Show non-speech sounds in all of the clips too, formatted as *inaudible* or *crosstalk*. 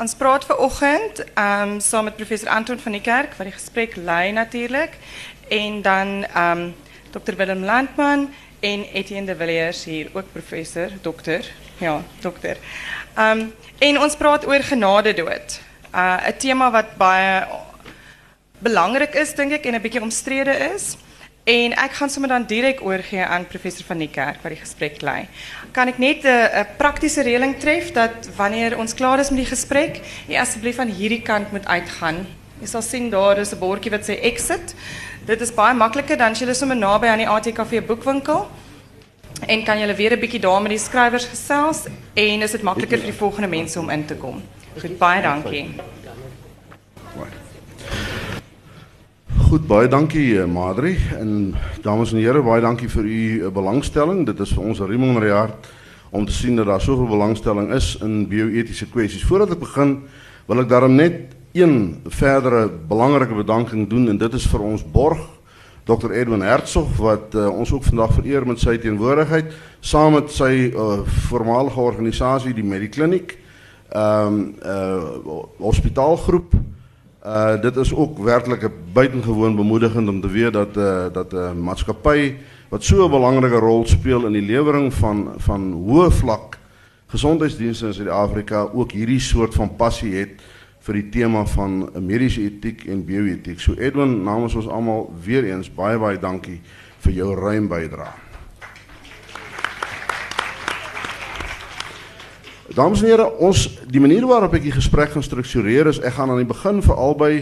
Ons praat vanoggend ehm um, saam met professor Anton van die Kerk wat die gesprek lei natuurlik en dan ehm um, Dr Willem Landman en Etienne de Villiers hier ook professor, dokter. Ja, dokter. Ehm um, en ons praat oor genade dood. Uh 'n tema wat baie belangrik is dink ek en 'n bietjie omstrede is. En ek gaan sommer dan direk oorgee aan professor van die kerk wat die gesprek lei. Kan ek net 'n praktiese reëling tref dat wanneer ons klaar is met die gesprek, jy asseblief aan hierdie kant moet uitgaan. Jy sal sien daar is 'n bordjie wat sê exit. Dit is baie makliker dan as jy sommer naby aan die ATKV boekwinkel en kan jy weer 'n bietjie daar met die skrywers gesels en is dit makliker vir die volgende mense om in te kom. Goed, baie dankie. Goed, baie dankie eh, Madri en dames en here, baie dankie vir u eh, belangstelling. Dit is vir ons 'n riem onder die hart om te sien dat daar soveel belangstelling is in bioetiese kwessies. Voordat ek begin, wil ek daarom net een verdere belangrike bedanking doen en dit is vir ons borg Dr Edwin Hertzog wat uh, ons ook vandag vereer met sy teenwoordigheid saam met uh, voormalige organisasie die Medikliniek um, uh hospitaalgroep Uh dit is ook werklik 'n buitengewoon bemoedigend om te weet dat uh dat 'n uh, maatskappy wat so 'n belangrike rol speel in die lewering van van hoë vlak gesondheidsdienste in Suid-Afrika ook hierdie soort van passie het vir die tema van mediese etiek en bioetiek. So Edwin, namens ons almal weer eens baie baie dankie vir jou ruim bydrae. Dames en here, ons die manier waarop ek die gesprek gaan struktureer is ek gaan aan die begin vir albei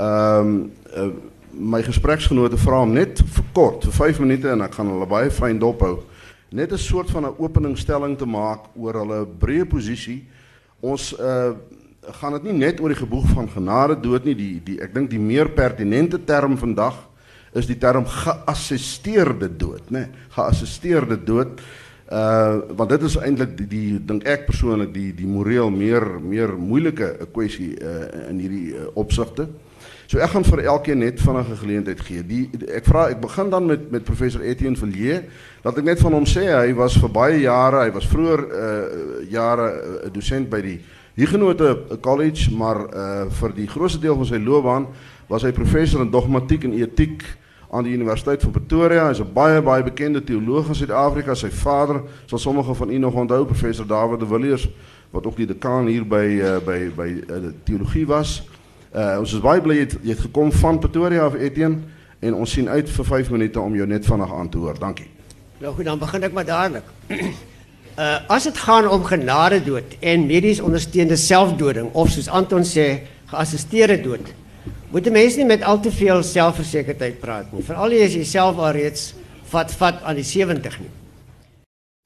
ehm um, uh, my gespreksgenote vra om net vir kort, vir 5 minute en ek gaan hulle baie fyn dophou, net 'n soort van 'n openingsstelling te maak oor hulle breë posisie. Ons uh gaan dit nie net oor die geboeg van genade dood nie, die die ek dink die meer pertinente term vandag is die term geassisteerde dood, né? Geassisteerde dood. Uh want dit is eintlik die, die dink ek persoonlik die die moreel meer meer moeilike kwessie uh in hierdie uh, opsigte. So ek gaan vir elkeen net vinnige geleentheid gee. Die, die begin dan met met professor Etienne Villiers dat ek net van hom sê hy was vir baie jare, hy was vroeër uh jare 'n dosent die Huguenote College, maar uh vir die grootste deel van sy loopbaan was hy professor in dogmatiek en etiek aan die Universiteit van Pretoria. Hy's 'n baie baie bekende teoloog in Suid-Afrika. Sy vader, sal sommige van u nog onthou, professor David de Villiers, wat ook die dekaan hier by uh, by by uh, teologie was. Uh ons is baie bly jy het, jy het gekom van Pretoria af Etienne en ons sien uit vir 5 minute om jou net vanaand aan te hoor. Dankie. Nou goed, dan begin ek maar dadelik. Uh *clears throat* as dit gaan om genade dood en medies ondersteunde selfdoding of soos Anton sê, geassisteerde dood moet mense nie met al te veel selfversekerdheid praat nie. Veral as jy self alreeds vat vat aan die 70 nie.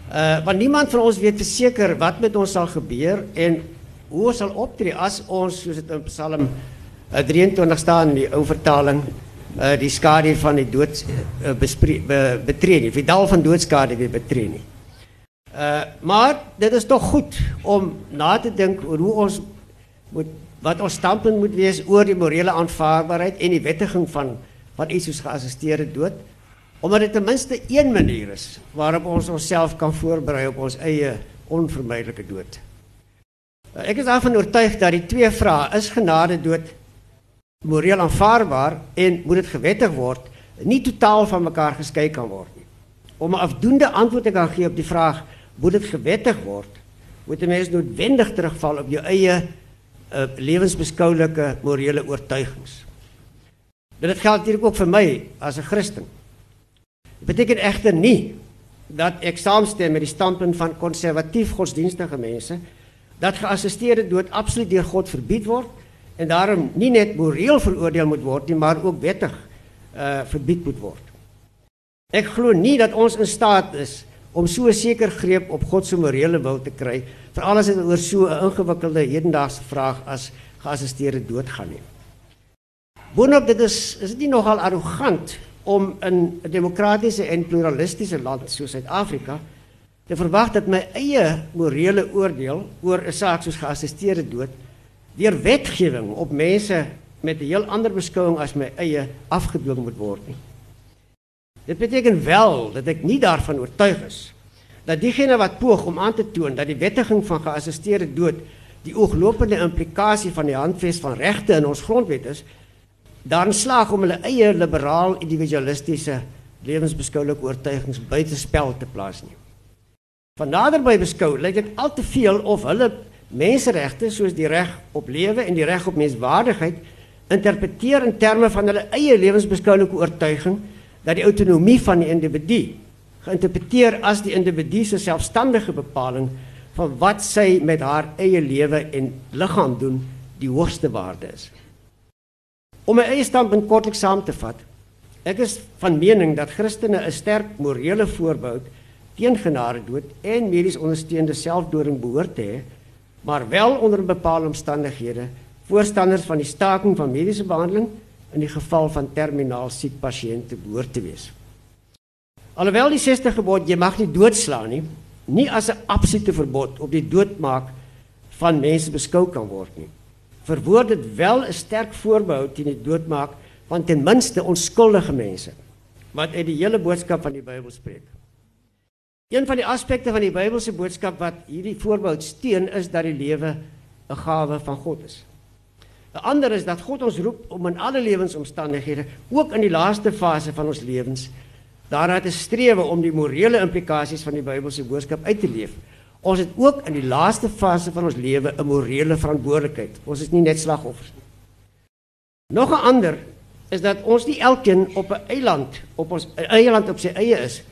Uh want niemand van ons weet verseker wat met ons sal gebeur en hoe ons sal optree as ons soos dit in Psalm uh, 23 staan in die ou vertaling uh die skadu van die dood uh, bespreek be, betree nie. Die dal van doodskade weer betree nie. Uh maar dit is tog goed om na te dink oor hoe ons moet wat ons standpunt moet wees oor die morele aanvaarbaarheid en die wettiging van van iets soos geassisteerde dood omdat dit ten minste een manier is waarop ons onsself kan voorberei op ons eie onvermydelike dood. Ek is daarvan oortuig dat die twee vrae is genade dood moreel aanvaarbaar en moet dit gewettig word nie totaal van mekaar geskei kan word nie. Om 'n afdoende antwoord te kan gee op die vraag moet dit gewettig word moet 'n mens noodwendig terugval op jou eie uh, lewensbeskoulike morele oortuigings. Dit geld natuurlik ook vir my as 'n Christen. Dit beteken egter nie dat ek saamstem met die standpunt van konservatief godsdienstige mense dat geassisteerde dood absoluut deur God verbied word en daarom nie net moreel veroordeel moet word nie, maar ook wettig uh verbied moet word. Ek glo nie dat ons in staat is om so 'n seker greep op God se morele wil te kry vir alles wat oor so 'n ingewikkelde hedendaagse vraag as geassisteerde dood gaan nie. Boonop dit is is dit nie nogal arrogant om in 'n demokratiese en pluralistiese land soos Suid-Afrika te verwag dat my eie morele oordeel oor 'n saak soos geassisteerde dood deur wetgewing op mense met 'n heel ander beskouing as my eie afgedwing moet word nie. Dit beteken wel dat ek nie daarvan oortuig is dat diegene wat poog om aan te toon dat die wettiging van geassisteerde dood die ooglopende implikasie van die handves van regte in ons grondwet is, dan slaag om hulle eie liberaal individualistiese lewensbeskoulike oortuigings buite spel te plaas nie. Van naderby beskou lyk dit al te veel of hulle menseregte soos die reg op lewe en die reg op menswaardigheid interpreteer in terme van hulle eie lewensbeskoulike oortuiging dat die autonomie van die individu geïnterpreteer as die individu se selfstandige bepaling van wat sy met haar eie lewe en liggaam doen die hoogste waarde is. Om my eie standpunt kortliks saam te vat, ek is van mening dat Christene 'n sterk morele voorbeeld teen genade dood en medies ondersteunde selfdoding behoort te hê, maar wel onder bepaalde omstandighede voorstanders van die staking van mediese behandeling in die geval van terminaal siek pasiënte behoort te wees. Alhoewel die 60 gebod jy mag nie doodslaan nie, nie as 'n absolute verbod op die doodmaak van mense beskou kan word nie. Verwoord dit wel 'n sterk voorbehou teen die doodmaak van ten minste onskuldige mense wat uit die hele boodskap van die Bybel spreek. Een van die aspekte van die Bybelse boodskap wat hierdie voorbeeld steun is dat die lewe 'n gawe van God is. 'n Ander is dat God ons roep om in alle lewensomstandighede, ook in die laaste fase van ons lewens, daarna te streef om die morele implikasies van die Bybelse boodskap uit te leef. Ons het ook in die laaste fase van ons lewe 'n morele verantwoordelikheid. Ons is nie net slagoffers nie. Nog 'n ander is dat ons nie elkeen op 'n eiland op ons eiland op sy eie is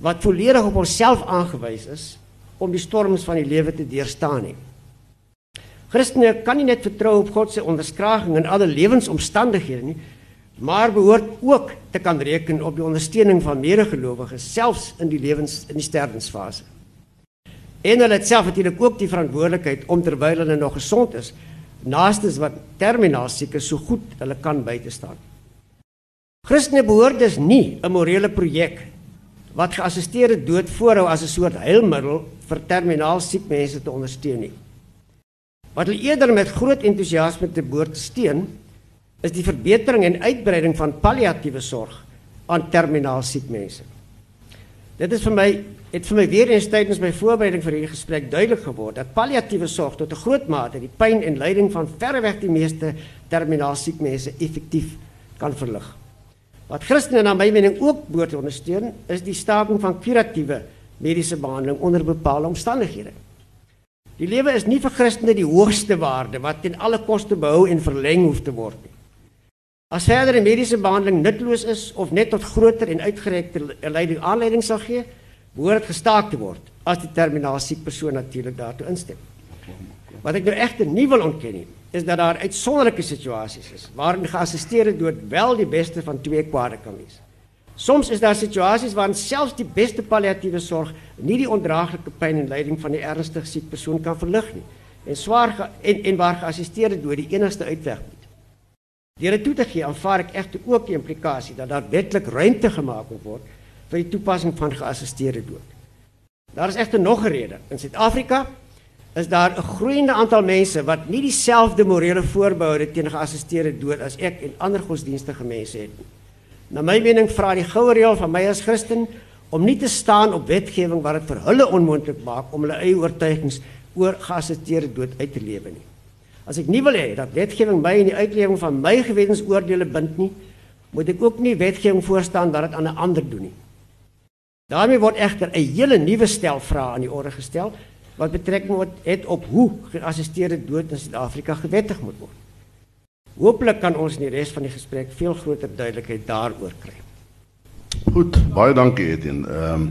wat volledig op onsself aangewys is om die storms van die lewe te deurstaan nie. Christene kan nie net vertrou op God se onderskraging in alle lewensomstandighede nie, maar behoort ook te kan reken op die ondersteuning van medegelowiges selfs in die lewens in die sterwensfase. En hulle het self natuurlik ook die verantwoordelikheid om terwyl hulle nog gesond is, naastes wat terminaal siek is, so goed hulle kan by te staan. Christene behoort dus nie 'n morele projek wat geassisteerde dood voorhou as 'n soort heilmiddel vir terminaal siek mense te ondersteun nie. Wat hulle eerder met groot entoesiasme te boord steun, is die verbetering en uitbreiding van palliatiewe sorg aan terminaal siek mense. Dit is vir my het vir my weer eens tydens my voorbereiding vir hierdie gesprek duidelik geword dat palliatiewe sorg tot 'n groot mate die pyn en lyding van verreweg die meeste terminaal siek mense effektief kan verlig. Wat Christene na my mening ook behoort ondersteun, is die staking van kuratiewe mediese behandeling onder bepaalde omstandighede. Die lewe is nie vir Christene die hoogste waarde wat ten alle koste behou en verleng hoef te word nie. As verdere mediese behandeling nutteloos is of net tot groter en uitgerekte lyding aanleiding sal gee, behoort dit gestaak te word as die terminaal siek persoon natuurlik daartoe instem. Wat ek nou egter nie wil ontken nie, is dat daar uitsonderlike situasies is waarin geassisteerde dood wel die beste van twee kwade kan wees. Soms is daar situasies waarin selfs die beste palliatiewe sorg nie die ondraaglike pyn en lyding van die ernstig siek persoon kan verlig nie en swaar en en waar geassisteerde dood die enigste uitweg is. Deur dit toe te gee, aanvaar ek egter ook die implikasie dat daar wetlik ruimte gemaak moet word vir die toepassing van geassisteerde dood. Daar is egter nog 'n rede. In Suid-Afrika is daar 'n groeiende aantal mense wat nie dieselfde morele voorbehoude teen geassisteerde dood as ek en ander godsdienstige mense het nie. Na my mening vra die goue reël van my as Christen om nie te staan op wetgewing wat dit vir hulle onmoontlik maak om hulle eie oortuigings oor geassisteerde dood uit te lewe nie. As ek nie wil hê dat wetgewing my in die uitlewing van my gewensoordeele bind nie, moet ek ook nie wetgewing voorstaan dat dit aan 'n ander doen nie. daarmee word egter 'n hele nuwe stel vrae aan die orde gestel wat betrekking het op hoe geassisteerde dood in Suid-Afrika gewettig moet word. Hooplik kan ons in die res van die gesprek veel groter duidelikheid daaroor kry. Goed, baie dankie Etienne. Ehm um,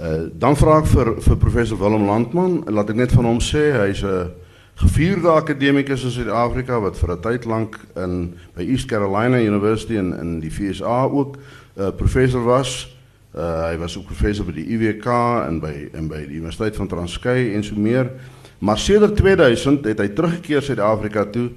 uh, dan vra ek vir vir professor Willem Landman, laat ek net van hom sê hy's 'n uh, gevierde akademikus in Suid-Afrika wat vir 'n tyd lank in by East Carolina University in in die VSA ook 'n uh, eh, professor was. Uh, hy was ook professor by die UWK en by en by die Universiteit van Transkei en so meer. Maar sedert 2000 het hy teruggekeer Suid-Afrika toe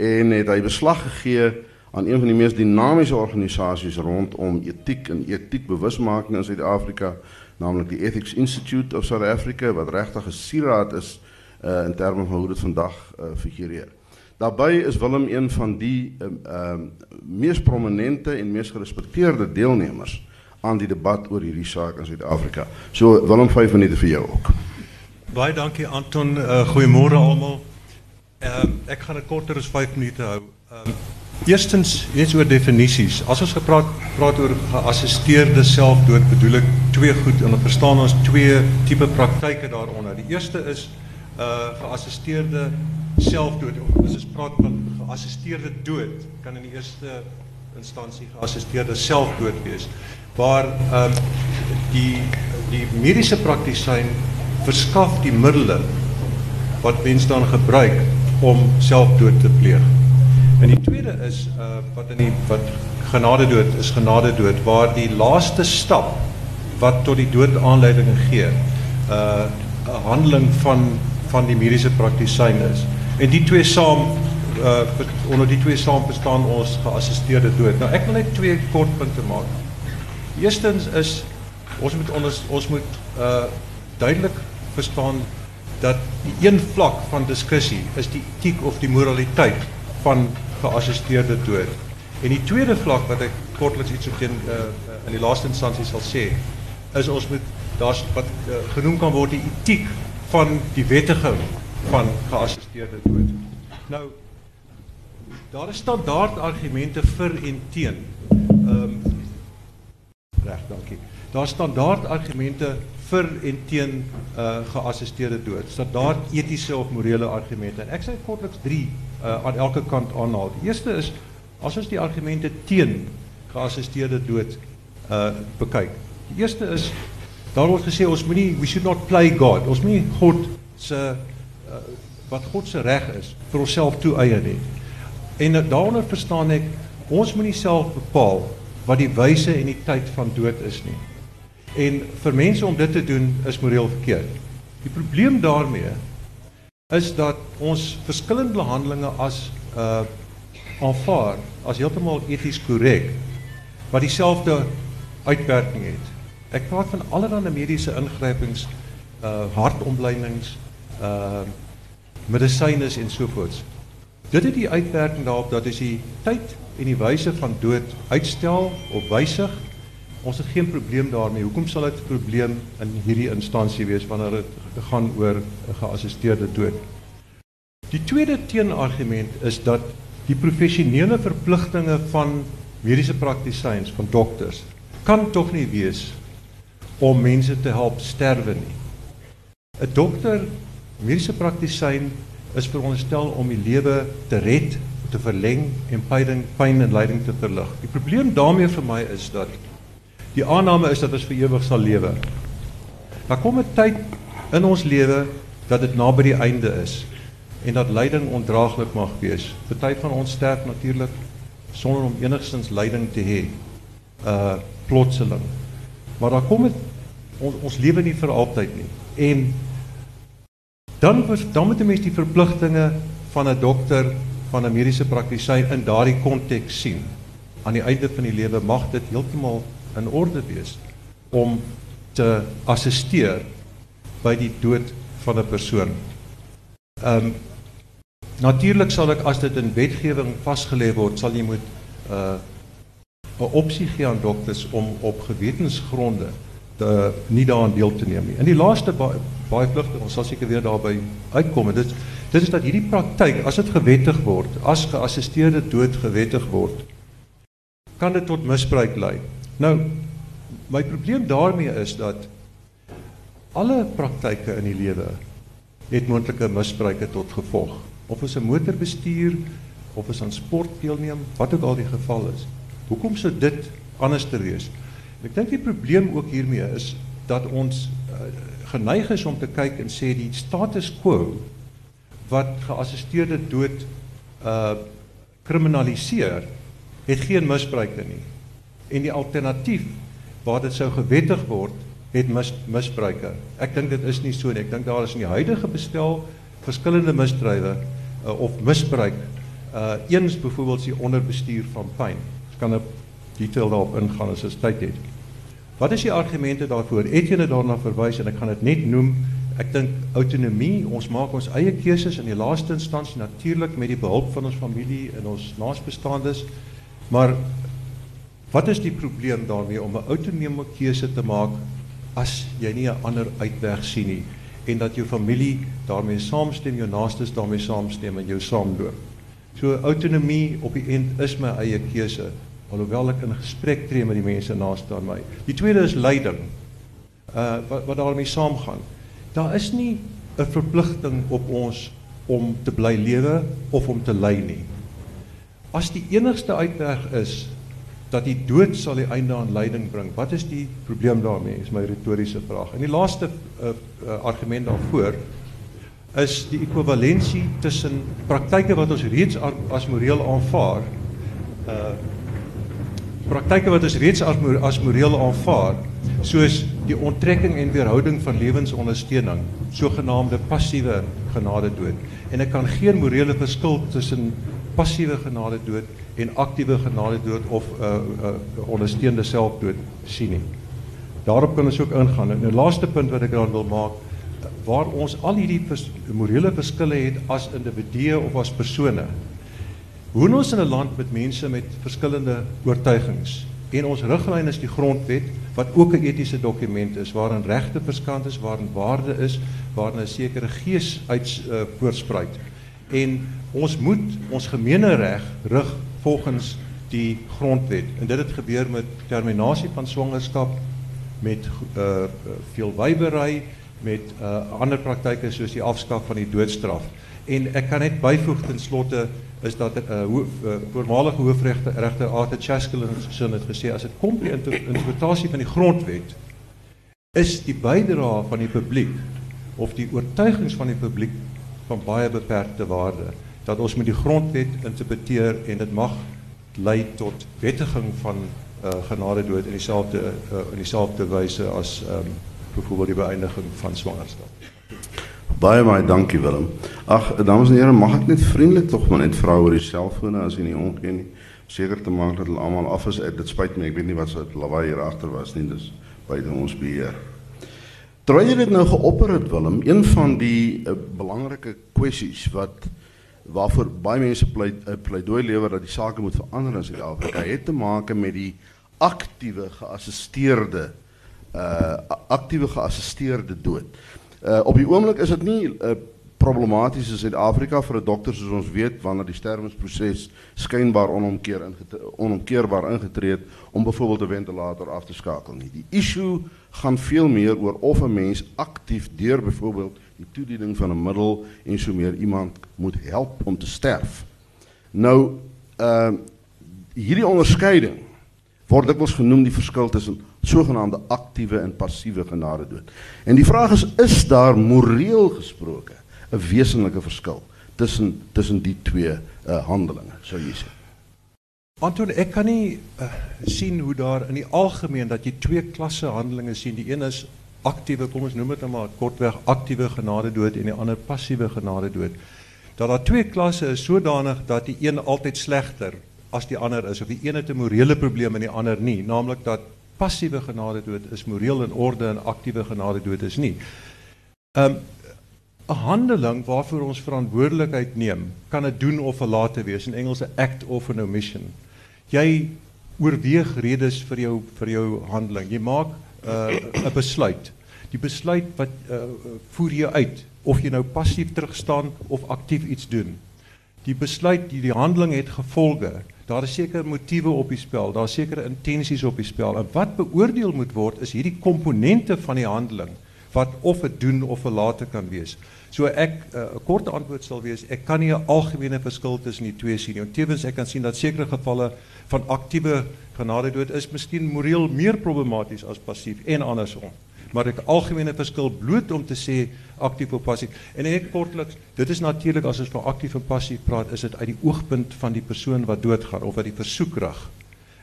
en het hy beslag gegee aan een van die mees dinamiese organisasies rondom etiek en etiek bewusmaking in Suid-Afrika, naamlik die Ethics Institute of South Africa wat regtig 'n sieraad is uh, in terme van hoe dit vandag uh, figureer. Daarbij is Willem een van die uh, uh, meest prominente en meest gerespecteerde deelnemers aan die debat oor hierdie saak in Suid-Afrika. So Willem 5 minute vir jou ook. Baie dankie Anton. Uh, goeiemôre almal. Ehm ek gaan dit korter as 5 minute hou. Ehm eerstens eens oor definisies. As ons gepraat praat oor geassisteerde selfdood, bedoel ek twee goed en ons verstaan ons twee tipe praktyke daaronder. Die eerste is uh geassisteerde selfdood. Ons praat van geassisteerde dood, kan in die eerste instansie geassisteerde selfdood wees waar ehm die die mediese praktisyn verskaf die middele wat mense dan gebruik om selfdood te pleeg. En die tweede is uh wat in die wat genadedood is genadedood waar die laaste stap wat tot die dood aanleiding gee uh 'n handeling van van die mediese praktisyn is. En die twee saam uh onder die twee saam bestaan ons geassisteerde dood. Nou ek wil net twee kort punte maak. Eerstens is ons moet ons ons moet uh duidelik verstaan dat die een vlak van diskussie is die etiek of die moraliteit van geassisteerde dood. En die tweede vlak wat ek kortliks iets op teen uh in die laaste instansie sal sê is ons moet daar's wat uh, genoem kan word die etiek van die wettiging van geassisteerde dood. Nou daar is standaard argumente vir en teen. Ehm um, reg, dankie. Daar standaard argumente vir en teen uh geassisteerde dood. Standaard etiese of morele argumente. En ek sê kortliks 3 uh aan elke kant aanhaal. Die eerste is as ons die argumente teen geassisteerde dood uh bekyk. Die eerste is daar word gesê ons moenie we should not play God. Ons moenie God se uh, wat God se reg is vir onsself toe eie nie. En daaronder verstaan ek ons moenie self bepaal wat die wyse en die tyd van dood is nie. En vir mense om dit te doen is moreel verkeerd. Die probleem daarmee is dat ons verskillende behandelinge as uh aanvaar as heeltemal eties korrek wat dieselfde uitwerking het. Ek praat van allerlei mediese ingrypings, uh hartomblynings, uh medisyne en so voort. Dit het die uitwerking daarop dat as jy tyd en die wyse van dood uitstel of wysig, ons het geen probleem daarmee. Hoekom sal dit 'n probleem in hierdie instansie wees wanneer dit gaan oor 'n geassisteerde dood? Die tweede teenargument is dat die professionele verpligtinge van mediese praktisyns, van dokters, kan tog nie wees om mense te help sterwe nie. 'n Dokter, mediese praktisyn is veronderstel om die lewe te red, te verleng en pyn pyn en lyding te verlig. Die probleem daarmee vir my is dat die aanname is dat ons vir ewig sal lewe. Daar kom 'n tyd in ons lewe dat dit naby die einde is en dat lyding ondraaglik mag wees. Party van ons sterf natuurlik sonder om enigstens lyding te hê. Uh plotseling. Maar daar kom het, ons ons lewe nie vir altyd nie. En dan dan moet 'n mens die verpligtinge van 'n dokter, van 'n mediese praktisyn in daardie konteks sien. Aan die einde van die lewe mag dit heeltemal in orde wees om te assisteer by die dood van 'n persoon. Ehm um, natuurlik sal ek as dit in wetgewing vasgelê word, sal jy moet 'n uh, 'n opsie gee aan dokters om op gewetensgronde te nie daaraan deel te neem nie. In die laaste baie vlugtig ons sal seker weer daarby uitkom en dit dit is dat hierdie praktyk as dit gewettig word as geassisteerde dood gewettig word kan dit tot misbruik lei nou my probleem daarmee is dat alle praktyke in die lewe het moontlike misbruike tot gevolg. Of ons 'n motor bestuur of ons aan sport deelneem wat ook al die geval is. Hoekom sou dit anders te wees? Ek dink die probleem ook hiermee is dat ons uh, geneig is om te kyk en sê die status quo wat geassisteerde dood uh kriminaliseer het geen misbruike nie. En die alternatief waar dit sou gewettig word, het mis, misbruike. Ek dink dit is nie so nie. Ek dink daar is in die huidige bestel verskillende misdrywe uh, of misbruik. Uh eens byvoorbeeld die onderbestuur van pyn. Ek kan op detail daarop ingaan as ons tyd het. Wat is die argumente daarvoor? Etienne daarna verwys en ek gaan dit net noem. Ek dink autonomie, ons maak ons eie keuses in die laaste instansie natuurlik met die behulp van ons familie en ons naasbestaandes. Maar wat is die probleem daarmee om 'n autonome keuse te maak as jy nie 'n ander uitweg sien nie? en dat jou familie daarmee saamstem, jou naastes daarmee saamstem en jou saamloop. So autonomie op die end is my eie keuse alhoewel ek in gesprek tree met die mense naaste aan my. Die tweede is leiding. Uh wat wat daarmee saamgaan. Daar is nie 'n verpligting op ons om te bly lewe of om te ly nie. As die enigste uitweg is dat die dood sal die einde aan lyding bring. Wat is die probleem daarmee? Is my retoriese vraag. En die laaste uh, uh, argument daarvoor is die ekwivalensie tussen praktyke wat ons reeds as moreel aanvaar uh praktyke wat ons reeds as, as moreel aanvaar soos die onttrekking en weerhouding van lewensondersteuning sogenaamde passiewe genadedood en ek kan geen morele verskil tussen passiewe genadedood en aktiewe genadedood of 'n uh, uh, ondersteunende selfdood sien nie. Daarop kan ons ook ingaan. En 'n laaste punt wat ek dan wil maak, waar ons al hierdie vers, morele verskille het as individue of as persone. Hoe ons in 'n land met mense met verskillende oortuigings en ons riglyn is die grondwet wat ook 'n etiese dokument is waarin regte verskant is, waarin waarde is, waarin 'n sekere gees uit uh, voorspruit. En ons moet ons gemeenereg rig volgens die grondwet. En dit het gebeur met terminasie van swangerskap met uh veel wybery met uh ander praktyke soos die afskaaf van die doodstraf. En ek kan net byvoeg ten slotte is dat 'n uh, ho uh, voormalige hoofregter regter Arthur Chaskel sin het gesê as dit kom by inter interpretasie van die grondwet is die bydrae van die publiek of die oortuigings van die publiek van baie beperkte waarde dat ons met die grondwet interpreteer en dit mag lei tot wettiging van uh, genadedood in dieselfde uh, in dieselfde wyse as um, byvoorbeeld die beëindiging van swangerskap. Baie baie dankie Willem. Ag dames en here, mag ek net vriendelik tog maar net vra oor die selfone as jy nie nie. Seker te maak dat hulle almal af is. Dit spyt my, ek weet nie wat se lawaai hier agter was nie. Dis buite ons beheer. Terwyl jy dit nou geopper het Willem, een van die uh, belangrike kwessies wat waarvoor baie mense pleit uh, pleidooi lewer dat die sake moet verander in Suid-Afrika het te maak met die aktiewe geassisteerde uh aktiewe geassisteerde dood. Uh op die oomblik is dit nie uh, problematies in Suid-Afrika vir 'n dokter soos ons weet wanneer die sterwingsproses skynbaar onomkeer onomkeerbaar ingetree het om byvoorbeeld 'n ventilator af te skakel nie. Die issue gaan veel meer oor of 'n mens aktief deur byvoorbeeld die toediening van 'n middel en so meer iemand moet help om te sterf. Nou uh hierdie onderskeiding word dikwels genoem die verskil tussen sogenaamde aktiewe en passiewe genadedood. En die vraag is is daar moreel gesproke 'n wesenlike verskil tussen tussen die twee uh handelinge, sou jy sê? Anton, ek kan nie uh, sien hoe daar in die algemeen dat jy twee klasse handelinge sien. Die een is aktiewe, kom ons noem dit nou maar kortweg aktiewe genadedood en die ander passiewe genadedood. Dat daar twee klasse is sodanig dat die een altyd slegter as die ander is of die een het 'n morele probleem en die ander nie, naamlik dat passiewe genadedood is moreel in orde en aktiewe genadedood is nie. Um 'n handeling waarvoor ons verantwoordelikheid neem, kan 'n doen of 'n late wees in Engels 'n act of an omission. Jy oorweeg redes vir jou vir jou handeling. Jy maak uh, 'n besluit. Die besluit wat uh, voer jy uit of jy nou passief terugstaan of aktief iets doen. Die besluit, die, die handeling het gevolge. Daar is sekere motiewe op die spel, daar is sekere intensies op die spel. En wat beoordeel moet word is hierdie komponente van die handeling wat of 'n doen of 'n late kan wees. So ek uh, 'n kort antwoord sal wees, ek kan nie 'n algemene verskil tussen die twee sien nie. Tevens ek kan sien dat sekere gevalle van aktiewe genadedood is miskien moreel meer problematies as passief en andersom. Maar ek algemene verskil bloot om te sê aktief of passief. En net kortliks, dit is natuurlik as ons van aktief en passief praat, is dit uit die oogpunt van die persoon wat doodgaan of wat die versoek rig.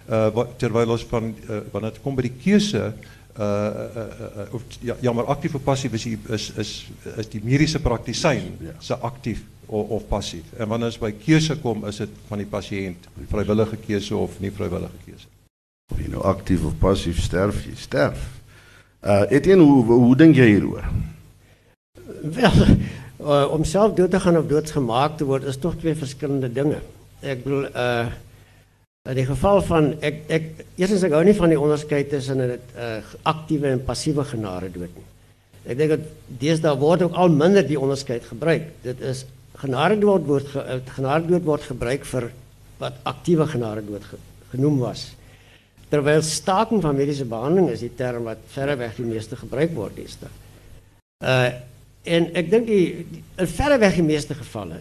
Uh terwyl ons van uh, wanneer dit kom by die keuse uh, uh, uh, uh, of ja, ja maar aktief of passief is is is is die mediese praktisyn ja. se aktief of, of passief. En wanneer ons by keuse kom, is dit van die pasiënt, vrywillige keuse of nie vrywillige keuse. Of jy nou aktief of passief sterf, jy sterf. Uh Etienne, hoe hoe dink jy hieroor? Wel, uh, om self dood te gaan of doodsgemaak te word is tog twee verskillende dinge. Ek bedoel uh in die geval van ek ek eerstens ek hou van die onderskeid tussen 'n uh, en passiewe genade dood nie. Ek dat deesdae word ook al minder die onderskeid gebruik. Dit is genadedood word ge, eh, word gebruik vir wat aktiewe genadedood ge, genoem was. Terwyl staking van mediese behandeling is die term wat verreweg die meeste gebruik word deesdae. Uh en ek dink die, die verreweg die meeste gevalle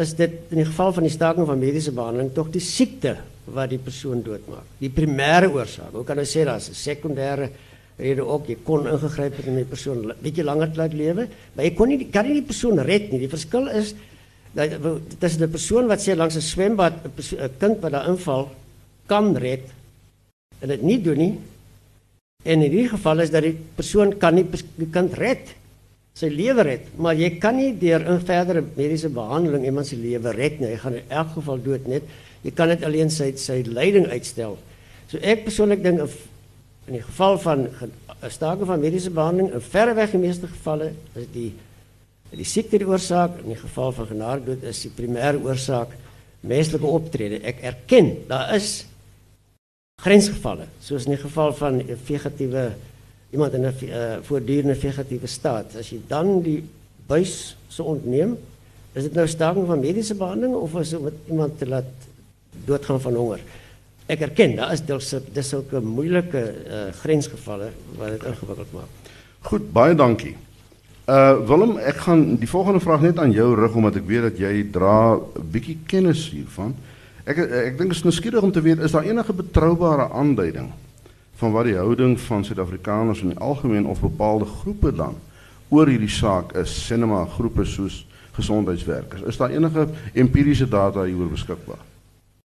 is dit in die geval van die staking van mediese behandeling tog die siekte wat die persoon doodmaak. Die primêre oorsaak. Hoe kan jy sê daar's 'n sekondêre rede ook jy kon ingegryp het om die persoon bietjie langer te laat lewe, maar jy kon nie kan nie die persoon red nie. Die verskil is dat tussen 'n persoon wat sê langs 'n swembad 'n kind wat daar inval kan red en dit nie doen nie. En in hierdie geval is dat die persoon kan nie kind red sy lewe red, maar jy kan nie deur 'n verdere mediese behandeling iemand se lewe red nie. Hy gaan in elk geval dood net. Jy kan net alleen sy sy lyding uitstel. So ek persoonlik dink in die geval van 'n staking van mediese behandeling in verreweg die meeste gevalle is die die siekte die oorsaak in die geval van genadedood is die primêre oorsaak menslike optrede. Ek erken daar is grensgevalle soos in die geval van vegetatiewe iemand in 'n uh, voortdurende vegetatiewe staat. As jy dan die buis sou ontneem, is dit nou staking van mediese behandeling of is dit iemand te laat doodgaan van honger? Ek erken, daar is dis dis sulke moeilike uh, grensgevalle wat dit ingewikkeld maak. Goed, baie dankie. Uh Willem, ek gaan die volgende vraag net aan jou rig omdat ek weet dat jy dra 'n bietjie kennis hiervan. Ek ek dink dit is nou skieurig om te weet is daar enige betroubare aanduiding van wat die houding van Suid-Afrikaners in die algemeen of bepaalde groepe dan oor hierdie saak is, sinema groepe soos gesondheidswerkers. Is daar enige empiriese data hieroor beskikbaar?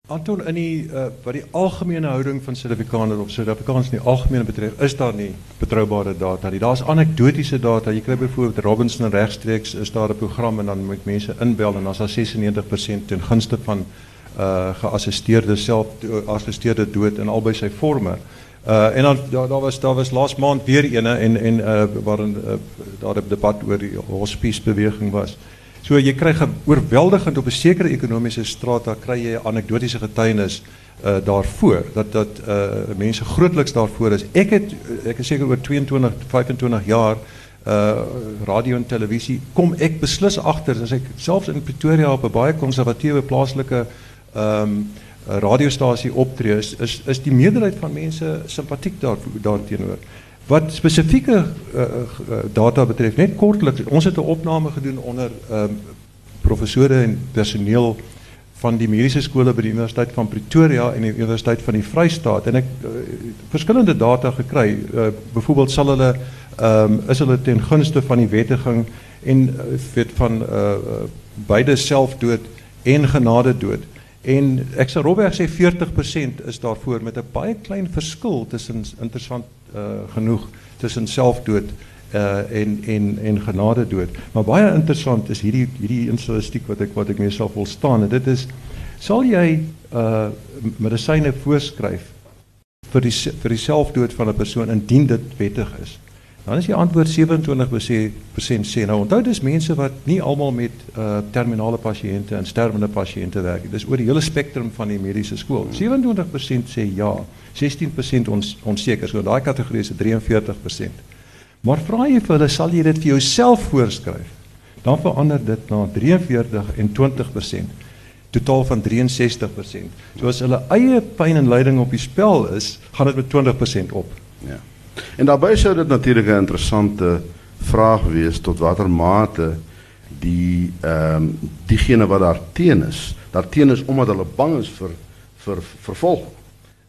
Anton in die uh, wat die algemene houding van Suid-Afrikaners of Suid-Afrikaners in die algemeen betref, is daar nie betroubare data nie. Daar's anekdotiese data. Jy kry byvoorbeeld Robinson regstreeks is daar 'n program en dan moet mense inbel en dan is daar 96% ten gunste van uh geassisteerde self geassisteerde dood in albei sy forme. Uh en dan daar daar was daar was laas maand weer eene en en uh waarin uh, daar 'n debat oor die hospice beweging was. So jy kry oorweldigend op 'n sekere ekonomiese straat daar jy anekdotiese getuienis uh daarvoor dat dat uh mense grootliks daarvoor is. Ek het ek is seker oor 22 25 jaar radio en televisie kom ek beslis agter as ek selfs in Pretoria op 'n baie konservatiewe plaaslike ehm radiostasie optree is, is is die meerderheid van mense simpatiek daar daarteenoor. Wat spesifieke uh, uh, data betref, net kortliks, ons het 'n opname gedoen onder ehm um, professore en personeel van die mediese skole by die Universiteit van Pretoria en die Universiteit van die Vrystaat en ek uh, verskillende data gekry. Uh, Byvoorbeeld sal hulle ehm um, is hulle ten gunste van die wettiging en uh, weet van uh, uh, beide selfdood en genade dood. En ek sal Robert sê 40% is daarvoor met 'n baie klein verskil tussen interessant uh, genoeg tussen selfdood uh, en en en genade dood. Maar baie interessant is hierdie hierdie statistiek wat ek wat ek meself wil staan en dit is sal jy uh medisyne voorskryf vir die vir die selfdood van 'n persoon indien dit wettig is. Dan is die antwoord 27% sê nou onthou dis mense wat nie almal met uh terminale pasiënte en sterwende pasiënte werk nie. Dis oor die hele spektrum van die mediese skool. 27% sê ja, 16% ons onseker. So daai kategorie is 43%. Maar vra jy vir hulle sal jy dit vir jouself voorskryf? Dan verander dit na 43 en 20% totaal van 63%. So as hulle eie pyn en lyding op die spel is, gaan dit met 20% op. Ja. En daarbij zou dit natuurlijk een interessante vraag wees tot watter mate die ehm um, diegene wat daar teen is, daar teen is omdat hulle bang is vir vir vervolging.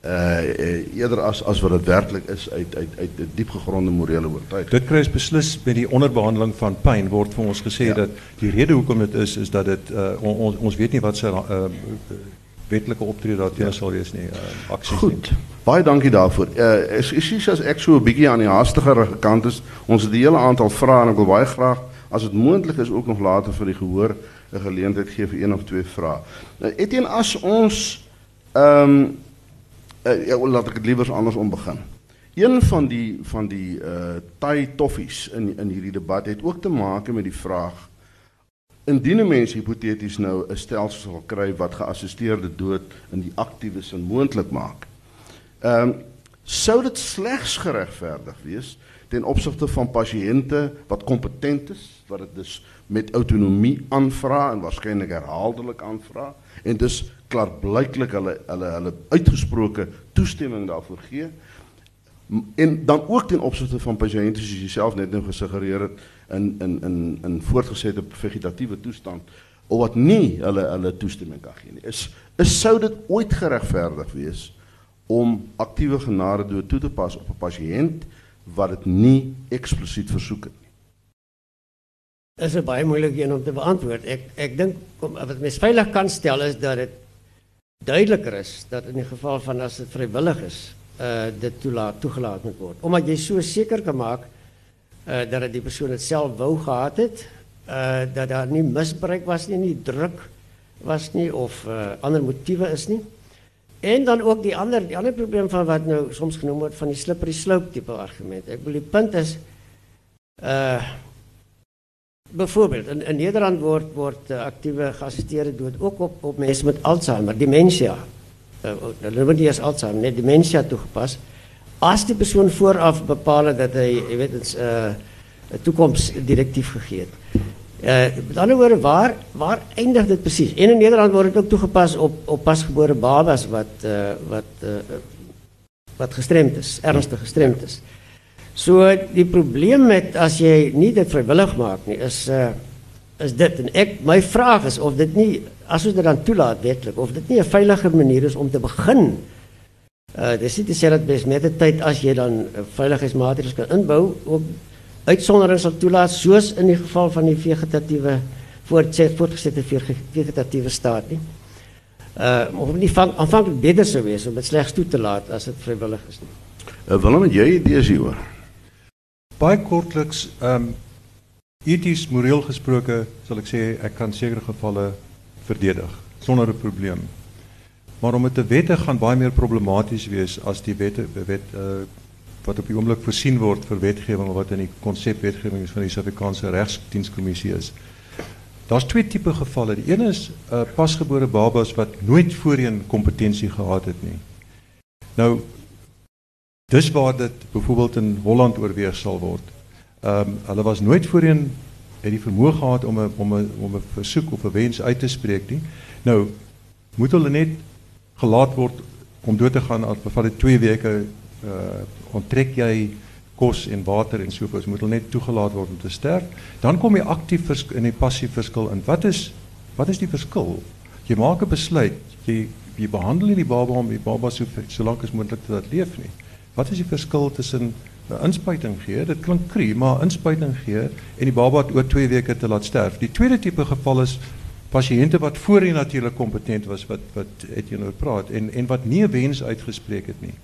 Uh eerder as as wat dit werklik is uit uit uit 'n diep gegronde morele oortuiging. Dit kry beslis by die onderbehandeling van pyn word vir ons ja. dat die rede hoekom dit is is dat dit uh ons ons weet nie wat se uh, wetlike optrede daarteen ja. sal wees nie, uh, aksies Goed. Nie. Baie dankie daarvoor. Uh is is as ek so 'n bietjie aan die haastiger kant is, ons het 'n hele aantal vrae en ek wil baie graag as dit moontlik is ook nog later vir die gehoor 'n geleentheid gee vir een of twee vrae. Nou Etienne as ons ehm um, uh, ja, laat ek dit liewer anders om begin. Een van die van die uh Thai toffies in in hierdie debat het ook te maak met die vraag Indien 'n mens hipoteties nou 'n stelsel sal kry wat geassisteerde dood in die aktiewe sin moontlik maak. Ehm um, sou dit slegs geregverdig wees ten opsigte van pasiënte wat kompetent is, wat dit dus met autonomie aanvra en waarskynlik herhaaldelik aanvra en dus klaarblyklik hulle hulle hulle uitgesproke toestemming daarvoor gee en dan ook ten opsigte van pasiënte soos jouself net nou gesuggereer het in in in in voortgesette vegetatiewe toestand of wat nie hulle hulle toestemming kan gee nie is is sou dit ooit geregverdig wees om aktiewe genade dood toe te pas op 'n pasiënt wat dit nie eksplisiet versoek het nie is 'n baie moeilike een om te beantwoord. Ek ek dink wat mens veilig kan stel is dat dit duideliker is dat in die geval van as dit vrywillig is, uh dit toelaat toegelaat moet word. Omdat jy so seker kan maak uh dat die persoon dit self wou gehad het, uh dat daar nie misbruik was nie, nie druk was nie of uh ander motiewe is nie. En dan ook die ander die ander probleem van wat nou soms genoem word van die slippery slope tipe argument. Ek bedoel die punt is Bijvoorbeeld, in, in Nederland wordt, wordt uh, actieve geassisteerde dood ook op, op mensen met Alzheimer, dementia. Uh, uh, niet eens Alzheimer, nee, dementia toegepast. Als die persoon vooraf bepalen dat hij je weet, het, uh, een toekomstdirectief gegeven uh, met andere woorden, waar, waar eindigt het precies? En in Nederland wordt het ook toegepast op, op pasgeboren babas wat, uh, wat, uh, wat gestremd is, ernstig gestremd is. So die probleem met as jy nie dit vrywillig maak nie is uh is dit en my vraag is of dit nie as ons dit dan toelaat wetlik of dit nie 'n veilige manier is om te begin. Uh dis nie te sê dat mens met die tyd as jy dan uh, veiligheidsmaatreëls kan inbou ook uitsonderings sal toelaat soos in die geval van die vegetatiewe voortset voortgesette vegetatiewe staat nie. Uh of nie aanvanklik beter sou wees om dit slegs toe te laat as dit vrywillig is nie. Uh, Willem, jy idees hieroor? Baie kortliks, ehm um, eties moreel gesproke sal ek sê ek kan sekere gevalle verdedig sonder 'n probleem. Maar om dit te wette gaan baie meer problematies wees as die wette wet uh, wat op die oomblik voorsien word vir wetgewing wat in die konsep wetgewing is van die Suid-Afrikaanse Regsdienskommissie is. Daar's twee tipe gevalle. Die een is 'n uh, pasgebore babas wat nooit voorheen kompetensie gehad het nie. Nou Dis waar dit byvoorbeeld in Holland oorweeg sal word. Ehm um, hulle was nooit voorheen het die vermoë gehad om 'n om 'n om 'n versoek of 'n wens uit te spreek nie. Nou moet hulle net gelaat word om dood te gaan as bevat dit 2 weke uh onttrek jy kos en water en voort. Moet hulle net toegelaat word om te sterf. Dan kom jy aktief in die passief verskil in. Wat is wat is die verskil? Jy maak 'n besluit. Jy jy behandel nie die baba om die baba so so lank as moontlik te leef nie. Wat is die verskil tussen 'n inspuiting gee, dit klink krie, maar inspuiting gee en die baba oor 2 weke te laat sterf. Die tweede tipe geval is pasiënte wat voorheen natuurlik kompetent was wat wat het jy nou praat en en wat nie 'n wens uitgespreek het nie.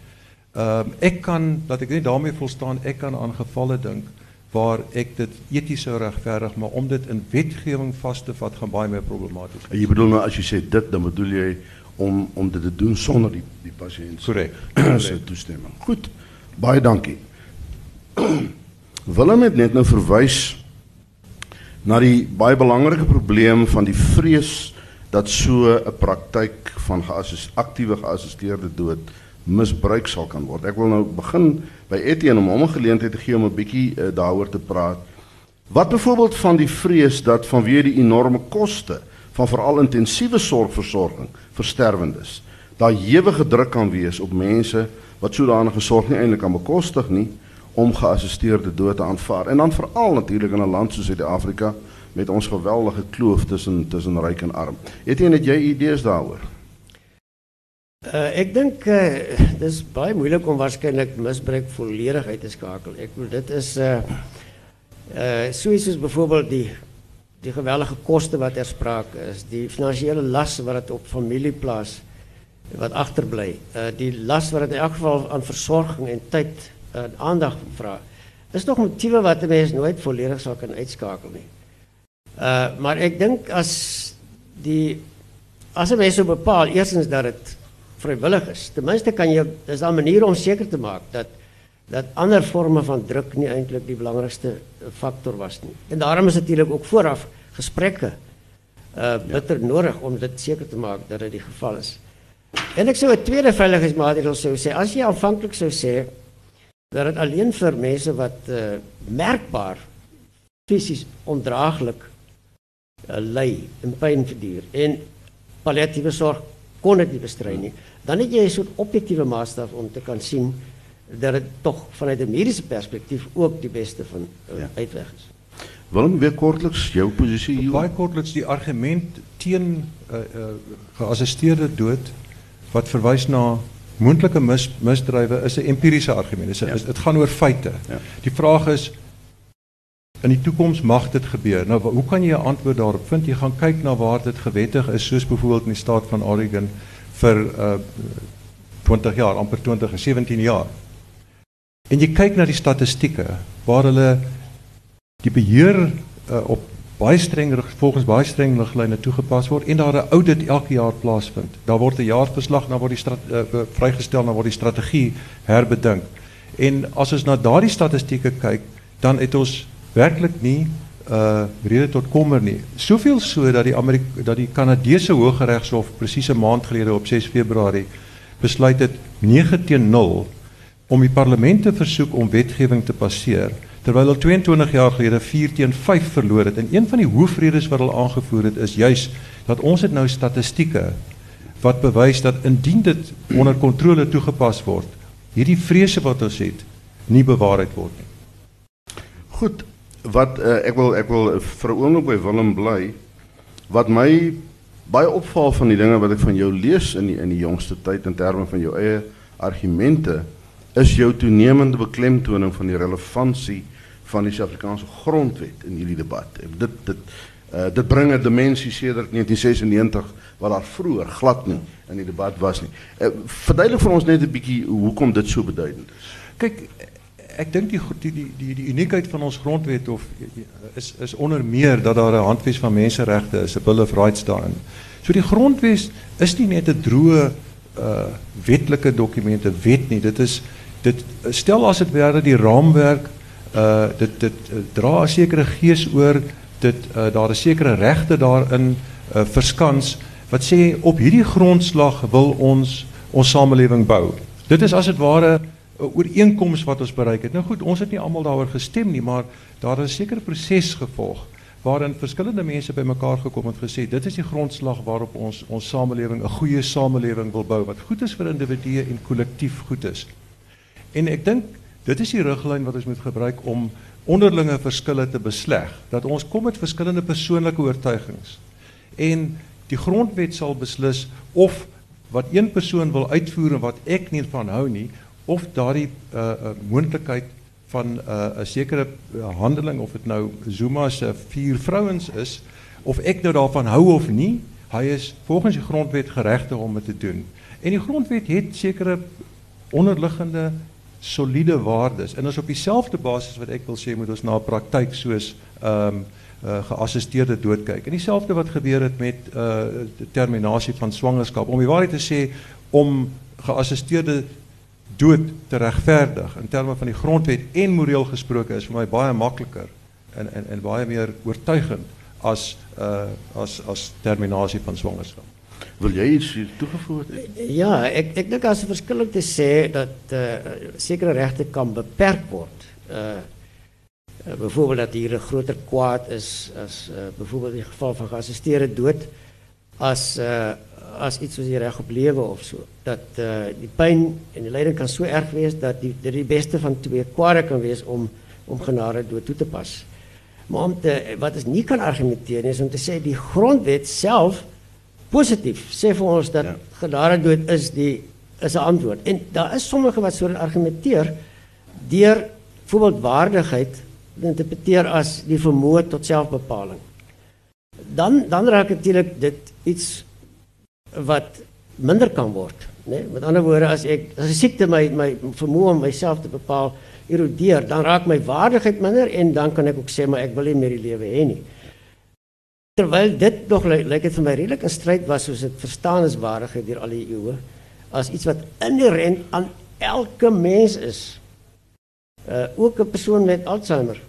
Ehm um, ek kan dat ek net daarmee volstaan, ek kan aan gevalle dink waar ek dit eties sou regverdig, maar om dit in wetgewing vas te vat gaan baie meer problematies. Jy bedoel nou as jy sê dit, dan bedoel jy om om dit te doen sonder die die pasiënt korrek se *clears throat* toestemming. Goed. Baie dankie. *clears throat* Willem het net nou verwys na die baie belangrike probleem van die vrees dat so 'n praktyk van geassist aktiewe geassisteerde dood misbruik sal kan word. Ek wil nou begin by Etienne om hom 'n geleentheid te gee om 'n bietjie uh, daaroor te praat. Wat byvoorbeeld van die vrees dat vanweë die enorme koste van veral intensiewe sorgversorging vir sterwendes. Daar ewige druk kan wees op mense wat sodanige sorg nie eintlik kan bekostig nie om geassisteerde dood te aanvaar. En dan veral natuurlik in 'n land soos Suid-Afrika met ons geweldige kloof tussen tussen ryk en arm. Het jy net jy idees daaroor? Uh, ek dink uh, dis baie moeilik om waarskynlik misbruik volledig uit te skakel. Ek bedoel dit is uh uh soos byvoorbeeld die die geweldige koste wat er sprake is, die finansiële las wat dit op familie plaas wat agterbly. Uh die las wat dit in elk geval aan versorging en tyd uh, aandag vra. Is nog motiewe wat 'n mens nooit volledig sou kan uitskakel nie. Uh maar ek dink as die as 'n mens so bepaal eerstens dat dit vrywillig is. Ten minste kan jy is daar maniere om seker te maak dat dat ander vorme van druk nie eintlik die belangrikste faktor was nie. En daarom is natuurlik ook vooraf gesprekke uh bitter ja. nodig om dit seker te maak dat dit die geval is. En ek sou 'n tweede veiligheidsmaatreël sou sê, as jy aanvanklik sou sê dat dit alleen vir mense wat uh, merkbaar fisies ondraaglik uh, ly en pyn verduur en palliatiewe sorg kon dit nie bestry nie, dan het jy 'n soort objektiewe maatstaf om te kan sien dat dit tog vanuit 'n mediese perspektief ook die beste van uh, ja. uitweg is. Willem, weer kortliks jou posisie hier. Baie kortliks die argument teen uh, uh, geassisteerde dood wat verwys na moontlike mis, misdrywe is 'n empiriese argument. Dit ja. dit gaan oor feite. Ja. Die vraag is in die toekoms mag dit gebeur. Nou hoe kan jy 'n antwoord daarop vind? Jy gaan kyk na waar dit gewettig is, soos byvoorbeeld in die staat van Oregon vir uh 20 jaar, amper 20 en 17 jaar. En jy kyk na die statistieke waar hulle die beheer uh, op baie volgens baie streng liglyne toegepas word en daar 'n audit elke jaar plaasvind. Daar word 'n jaarverslag na word die uh, vrygestel na word die strategie herbedink. En as ons na daardie statistieke kyk, dan het ons werklik nie uh rede tot kommer nie. Soveel so dat die Amerika dat die Kanadese Hooggeregshof presies 'n maand gelede op 6 Februarie besluit het 9 teen 0 om die parlement te versoek om wetgewing te passeer terwyl hulle 22 jaar gelede 4 teen 5 verloor het en een van die hoofredes wat hulle aangevoer het is juis dat ons het nou statistieke wat bewys dat indien dit onder kontrole toegepas word hierdie vrese wat ons het nie bewaarheid word nie. Goed, wat uh, ek wil ek wil vir 'n oomblik by Willem bly wat my baie opval van die dinge wat ek van jou lees in die, in die jongste tyd in terme van jou eie argumente is jou toenemende beklemtoning van die relevantie van die Suid-Afrikaanse grondwet in hierdie debat. Dit dit uh, dit bring 'n dimensie sedert 1996 wat daar vroeër glad nie in die debat was nie. Uh, verduidelik vir ons net 'n bietjie hoekom dit so beduidend is. Kyk, ek dink die die die die die uniekheid van ons grondwet of is is onder meer dat daar 'n handves van menseregte is, 'n Bill of Rights daarin. So die grondwet is nie net 'n droë uh wetlike dokumente wet nie. Dit is dit stel as dit ware die raamwerk uh dit dit uh, dra 'n sekere gees oor dit uh, daar is sekere regte daarin verskans wat sê op hierdie grondslag wil ons ons samelewing bou. Dit is as dit ware 'n ooreenkoms wat ons bereik het. Nou goed, ons het nie almal daaroor gestem maar daar is 'n sekere proses gevolg waarin verskillende mense bymekaar gekom het en gesê dit is die grondslag waarop ons ons samelewing 'n goeie samelewing wil bou wat goed is vir individue en kollektief goed is. En ek dink Dit is die riglyn wat ons moet gebruik om onderlinge verskille te besleg. Dat ons kom met verskillende persoonlike oortuigings. En die grondwet sal beslis of wat een persoon wil uitvoer en wat ek nie van hou nie of daardie uh, uh, moontlikheid van 'n uh, sekere handeling of dit nou Zuma se vier vrouens is of ek nou daarvan hou of nie, hy is volgens die grondwet geregtig om dit te doen. En die grondwet het sekere onderliggende soliede waardes. En ons op dieselfde basis wat ek wil sê moet ons na 'n praktyk soos ehm um, uh, geassisteerde dood kyk. En dieselfde wat gebeur het met uh terminasie van swangerskap. Om die waarheid te sê om geassisteerde dood te regverdig in terme van die grondwet en moreel gesproke is vir my baie makliker en en en baie meer oortuigend as uh as as terminasie van swangerskap. Wil jy iets toegevoeg het? Ja, ek ek dink as 'n verskil te sê dat eh uh, sekere regte kan beperk word. Eh uh, uh, byvoorbeeld dat hier 'n groter kwaad is as uh, byvoorbeeld in die geval van geassisteerde dood as eh uh, as iets soos die reg op lewe of so dat eh uh, die pyn en die lyding kan so erg wees dat die dit die beste van twee kwade kan wees om om genade dood toe te pas. Maar om te wat is nie kan argumenteer nie is om te sê die grondwet self positief sê vir ons dat ja. genade dood is die is 'n antwoord. En daar is sommige wat so argumenteer deur byvoorbeeld waardigheid interpreteer as die vermoë tot selfbepaling. Dan dan raak natuurlik dit iets wat minder kan word, né? Nee? Met ander woorde as ek as 'n siekte my my vermoë om myself te bepaal erodeer, dan raak my waardigheid minder en dan kan ek ook sê maar ek wil nie meer die lewe hê nie. Terwyl dit nog lyk like dit vir my redelik 'n stryd was soos dit verstaan is waardigheid deur al die eeue as iets wat inherent aan elke mens is. Uh ook 'n persoon met Alzheimer.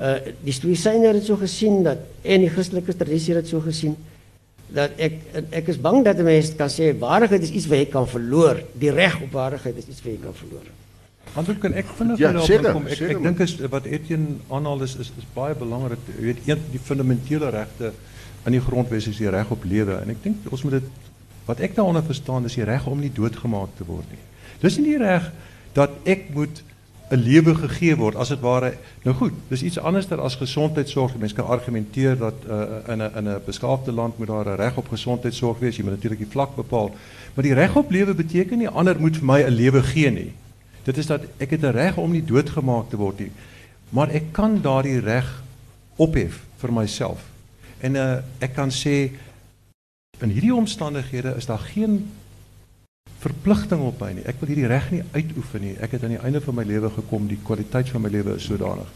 Uh die stoïsyne het so gesien dat en die Christelike tradisie het so gesien dat ek ek is bang dat 'n mens kan sê waardigheid is iets wat jy kan verloor. Die reg op waardigheid is iets wat jy kan verloor. Anders kan ek vinnig Ja, daarop. Ek ek dink is wat Etienne aanhaal is is is baie belangrik. Jy weet een die fundamentele regte in die grondwet is die reg op lewe en ek dink ons moet dit wat ek daaronder verstaan is die reg om nie doodgemaak te word nie. Dis nie die reg dat ek moet 'n lewe gegee word as dit ware. Nou goed, dis iets anders as gesondheidsorg. Mense kan argumenteer dat uh, in 'n in 'n beskaafde land moet daar 'n reg op gesondheidsorg wees. Jy moet natuurlik die vlak bepaal. Maar die reg op lewe beteken nie ander moet vir my 'n lewe gee nie. Dit is dat ek het 'n reg om nie doodgemaak te word nie. Maar ek kan daardie reg ophef vir myself. En uh, ek kan sê in hierdie omstandighede is daar geen verpligting op my nie. Ek wil hierdie reg nie uitoefen nie. Ek het aan die einde van my lewe gekom. Die kwaliteit van my lewe is sodanig.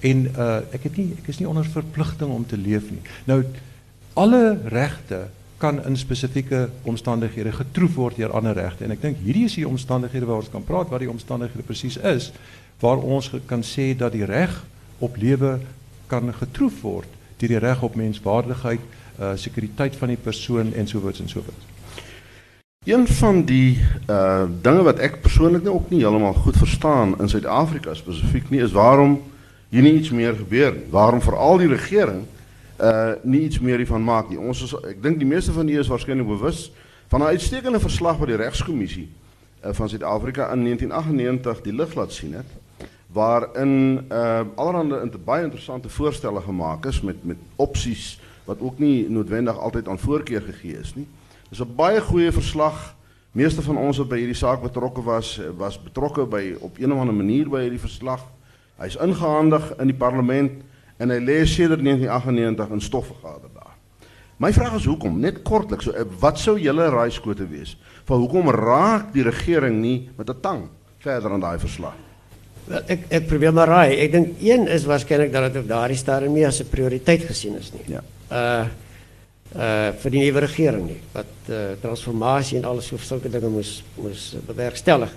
En uh ek het nie ek is nie onder verpligting om te leef nie. Nou alle regte kan in spesifieke omstandighede getroef word deur ander regte en ek dink hierdie is die omstandighede waar ons kan praat wat die omstandighede presies is waar ons kan sê dat die reg op lewe kan getroef word deur die reg op menswaardigheid, uh sekuriteit van die persoon en sovoorts en sovoorts. Een van die uh dinge wat ek persoonlik nou ook nie heeltemal goed verstaan in Suid-Afrika spesifiek nie is waarom hier nie iets meer gebeur nie. Waarom veral die regering uh nie iets meer hiervan maak nie. Ons is ek dink die meeste van julle is waarskynlik bewus van 'n uitstekende verslag wat die regskommissie uh, van Suid-Afrika in 1998 die lig laat sien het waarin uh allerhande baie interessante voorstelle gemaak is met met opsies wat ook nie noodwendig altyd aan voorkeur gegee is nie. Dis 'n baie goeie verslag. Meeste van ons wat by hierdie saak betrokke was, was betrokke by op een of ander manier by hierdie verslag. Hy's ingehandig in die parlement en hy lê sedert 1998 in stofvergader daar. My vraag is hoekom? Net kortliks, so wat sou julle raaiskote wees? Van hoekom raak die regering nie met 'n tang verder aan daai verslag? Wel, ek ek probeer maar raai. Ek dink een is waarskynlik dat dit op daardie stadium nie as 'n prioriteit gesien is nie. Ja. Uh uh vir die nuwe regering nie wat uh transformasie en alles so sulke dinge moes moes bewerkstellig.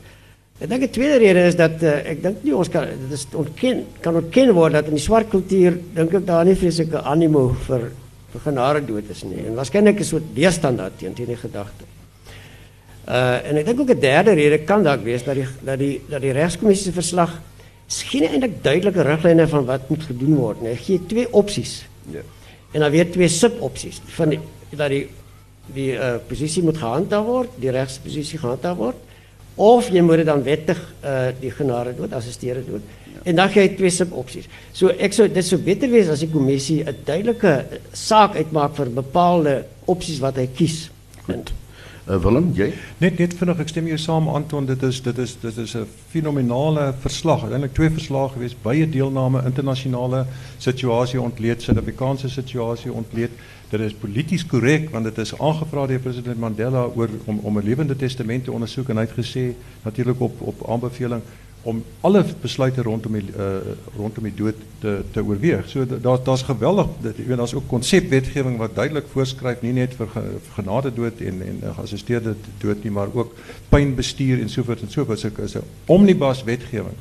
Ek dink 'n tweede rede is dat uh, ek dink nie ons kan dit is ontken kan ontken word dat in die swart kultuur dink ek daar nie vreeslike animo vir vir genade dood is nie. En waarskynlik is so 'n weerstand daarteen teen die gedagte. Uh en ek dink ook 'n derde rede kan dalk wees dat die dat die dat die regskommissie se verslag skien eintlik duidelike riglyne van wat moet gedoen word. Nee, gee twee opsies. Ja. En dan weer twee subopsies van die dat die die uh, posisie moet gehandhaaf word, die regsposisie gehandhaaf word of jy moet dit dan wettig uh, die genade dood, assisteer dood. Ja. En dan gee jy twee subopsies. So ek sou dit sou beter wees as die kommissie 'n duidelike saak uitmaak vir bepaalde opsies wat hy kies. Goed. Uh, Willem, jy? Net net vinnig, ek stem jou saam Anton, dit is dit is dit is 'n fenominale verslag. Uiteindelik twee verslae gewees, baie deelname, internasionale situasie ontleed, Suid-Afrikaanse situasie ontleed. Dit is polities korrek want dit is aangevra deur president Mandela oor om om 'n lewende testament te ondersoek en hy het gesê natuurlik op op aanbeveling om alle besluite rondom die uh, rondom die dood te te oorweeg. So daar daar's geweldig dit jy weet ook konsepwetgewing wat duidelik voorskryf nie net vir genade dood en en geassisteerde dood nie, maar ook pynbestuur en sovoorts en. So is 'n omnibus wetgewing.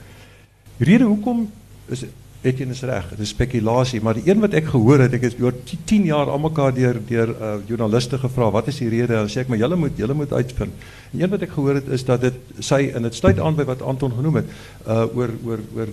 Rede hoekom is Etienne is reg, dit is spekulasie, maar die een wat ek gehoor het, ek het oor 10 jaar almekaar deur deur uh, joernaliste gevra, wat is die rede? En sê ek maar julle moet julle moet uitvind. En een wat ek gehoor het is dat dit sy in dit sluit aan by wat Anton genoem het, uh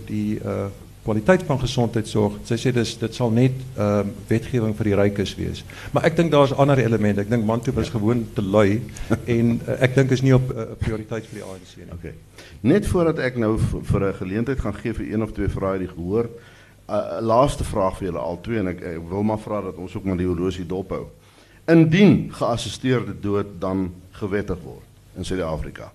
die uh kwaliteit van gesondheidsorg. Sy sê dis dit sal net ehm uh, wetgewing vir die rykes wees. Maar ek dink daar's ander elemente. Ek dink Mantoe was gewoon te lui *laughs* en uh, ek dink is nie op 'n uh, prioriteit vir die ANC nie. Okay. Net voordat ek nou vir 'n geleentheid gaan gee vir een of twee vrae die gehoor, 'n uh, laaste vraag vir julle al twee en ek, ek wil maar vra dat ons ook maar die horlosie dophou. Indien geassisteerde dood dan gewettig word in Suid-Afrika,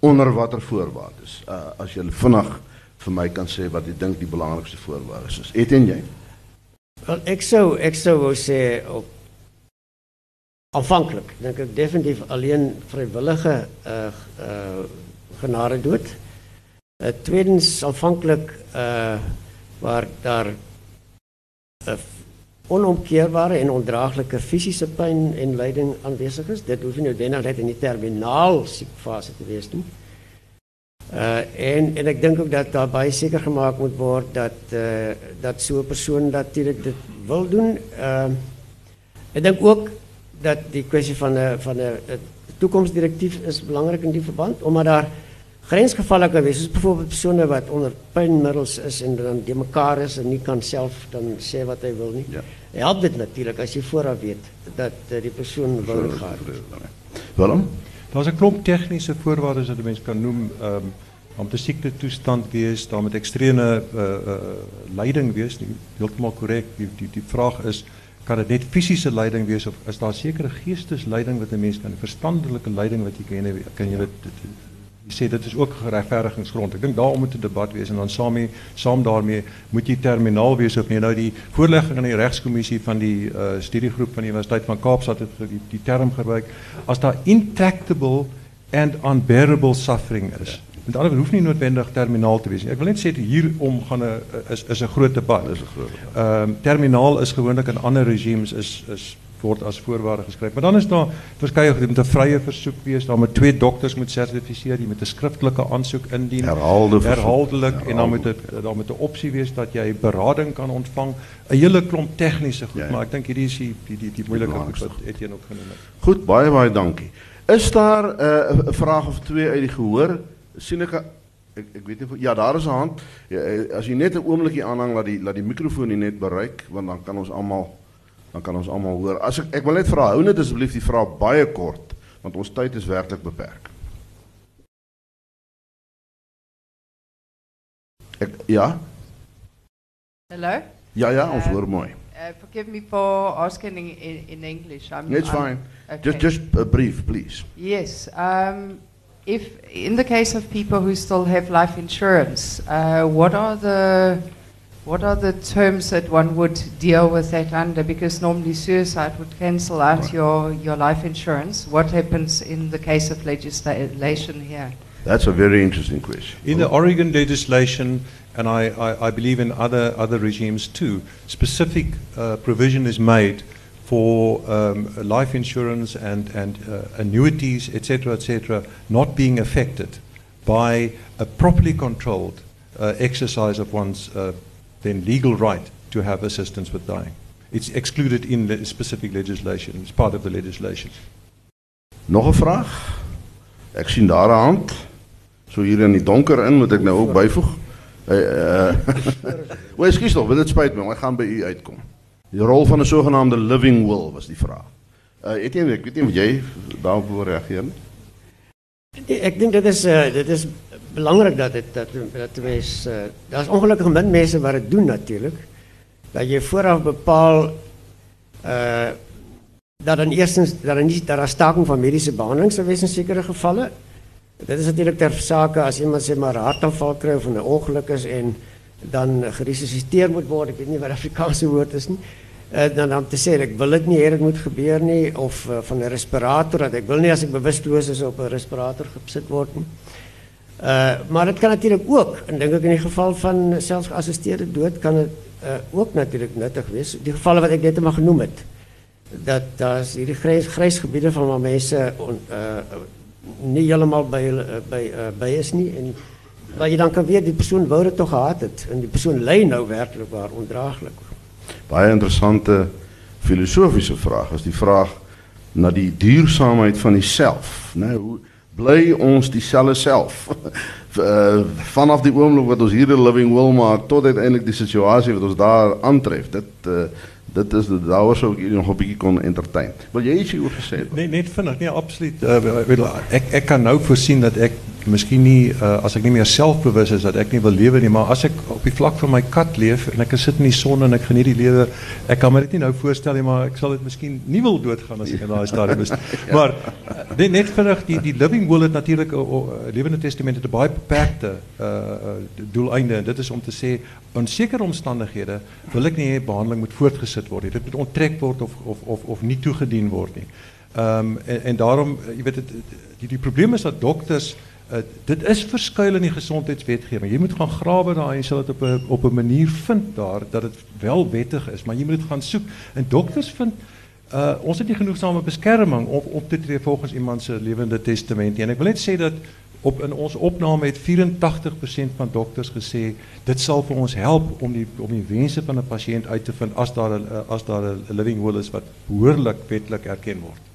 onder watter voorwaardes? Uh, as jy vinnig vir my kan sê wat jy dink die belangrikste voorwaardes is. Eten jy? Wel ek sou ek sou wou sê op aanvanklik dink ek definitief alleen vrywillige uh uh genade dood. Uh, tweedens aanvanklik uh waar daar 'n onomkeerbare en ondraaglike fisiese pyn en lyding aanwesig is. Dit hoef nie noodwendig net in die terminaal siekfase te wees nie. Uh en en ek dink ook dat daar baie seker gemaak moet word dat uh dat so 'n persoon natuurlik dit wil doen. Uh ek dink ook dat die kwestie van van een toekomstdirectief is belangrijk in die verband, omdat daar grensgevallen kan wees, soos bijvoorbeeld personen wat onder pijnmiddels is en dan die mekaar is en niet kan zelf dan zeggen wat hij wil niet. Ja. Helpt dit natuurlijk als je vooraf weet dat uh, die persoon wil gaan. Willem? Daar's 'n klomp tegniese voorwaardes wat 'n mens kan noem um, om te siekte toestand wees, daar met ekstreme uh, uh, leiding wees, nie heeltemal korrek. Die, die die vraag is kan dit net fisiese leiding wees of is daar sekere geestesleiding wat 'n mens kan verstandelike leiding wat jy kan kan jy dit sê dit is ook 'n regverdigingsgrond. Ek dink daarom moet 'n debat wees en dan saam saam daarmee moet jy terminaal wees of nie. Nou die voorlegging aan die regskommissie van die uh, studiegroep van die Universiteit van Kaapstad het die, die term gebruik as daar intractable and unbearable suffering is. Met ander woorde hoef nie noodwendig terminaal te wees nie. Ek wil net sê hier om gaan 'n is is 'n groot debat. Groot debat. Ehm terminaal is gewoonlik in ander regimes is is word as voorwaarde geskryf. Maar dan is daar verskeie goed met 'n vrye versoek wees, daar met twee dokters moet sertifiseer, jy met 'n skriftelike aansoek indien. Herhaalde herhaaldelik en dan moet dit dan met 'n opsie wees dat jy berading kan ontvang. 'n Hele klomp tegniese goed, ja, ja. maar ek dink hierdie is die die die, die moeilike goed wat Etienne ook genoem het. Goed, baie baie dankie. Is daar eh, 'n uh, vraag of twee uit die gehoor? sien ek ek ek weet nie ja, daar is 'n hand. Ja, eh, as jy net 'n oombliekie aanhang laat die laat die mikrofoon nie net bereik want dan kan ons almal dan kan ons almal hoor. As ek ek wil net vra, hou net asseblief die vraag baie kort want ons tyd is werklik beperk. Ek ja. Hello? Ja ja, ons uh, hoor mooi. Uh, forgive me for asking in, in English. I'm It's I'm, fine. Okay. Just just a brief, please. Yes. Um if in the case of people who still have life insurance, uh, what are the what are the terms that one would deal with that under? Because normally suicide would cancel out right. your, your life insurance. What happens in the case of legislation here? That's a very interesting question. In the Oregon legislation, and I, I, I believe in other, other regimes too, specific uh, provision is made for um, life insurance and, and uh, annuities, etc., etc., not being affected by a properly controlled uh, exercise of one's uh, then legal right to have assistance with dying. It's excluded in the specific legislation. It's part of the legislation. Nog 'n vraag? Ek sien daar 'n hand. So hier in die donker in moet ek nou ook byvoeg. Uh, uh, Wel, ekskuus tog, dit spyt my, ek gaan by u uitkom. Die rol van 'n sogenaamde living will was die vraag. Uh Etienne, ek weet nie of jy daarop wil reageer nie. Ek dink dit is uh dit is belangrik dat dit dat dat mens uh daar's ongelukkig min mense wat dit doen natuurlik. Dat jy vooraf bepaal uh dat dan eerstens dat nie dat staking van mediese behandeling wees in sekere gevalle. Dit is natuurlik ter sake as iemand sê maar hartaanval kry of 'n ongeluk is en dan geresusciteer moet word. Ek weet nie wat Afrikaanse woord is nie. Uh, dan dan te sê ek wil dit nie hê dit moet gebeur nie of van 'n respirator dat ek wil nie as ek bewusteloos is op 'n respirator gesit word nie. Uh maar dit kan natuurlik ook en dink ek in die geval van selfs geassisteerde dood kan dit uh, ook natuurlik nuttig wees. Die gevalle wat ek net maar genoem het dat daar's hierdie grys grys gebiede van waar mense on, uh nie heeltemal by by uh, by is nie en waar jy dan kan weet die persoon wou dit tog gehad het en die persoon ly nou werklik waar ondraaglik baie interessante filosofiese vraag is die vraag na die duursaamheid van die self, né? Hoe bly ons dieselfde self? uh, *laughs* vanaf die oomblik wat ons hier 'n living will maak tot uiteindelik die situasie wat ons daar aantref. Dit uh, dit is daar sou ek nog 'n bietjie kon entertain. Wil jy iets oor gesê? Nee, net vinnig. Nee, absoluut. Uh, ek ek kan nou voorsien dat ek miskien nie uh, as ek nie meer selfbewus is dat ek nie wil lewe nie, maar as ek op die vlak van my kat leef en ek sit in die son en ek geniet die lewe, ek kan my dit nie nou voorstel nie, maar ek sal dit miskien nie wil doodgaan as ek in daai stadium is. *laughs* ja. Maar uh, net net vinnig die die living will het natuurlik 'n uh, uh, lewende testament het 'n baie beperkte uh, uh, doeleinde en dit is om te sê in sekere omstandighede wil ek nie hê behandeling moet voortgesit word nie. Dit moet onttrek word of of of of nie toegedien word nie. Ehm um, en, en daarom jy weet dit die die probleem is dat dokters Uh, dit is verskuil in die gesondheidswetgewing. Jy moet gaan grawe daar en sal dit op 'n op 'n manier vind daar dat dit wel wettig is, maar jy moet dit gaan soek. En dokters vind uh ons het nie genoegsame beskerming om op te tree volgens iemand se lewende testament nie. En ek wil net sê dat Op in ons opname het 84% van dokters gesê dit sal vir ons help om die om die wense van 'n pasiënt uit te vind as daar 'n as daar 'n living will is wat behoorlik wetlik erken word.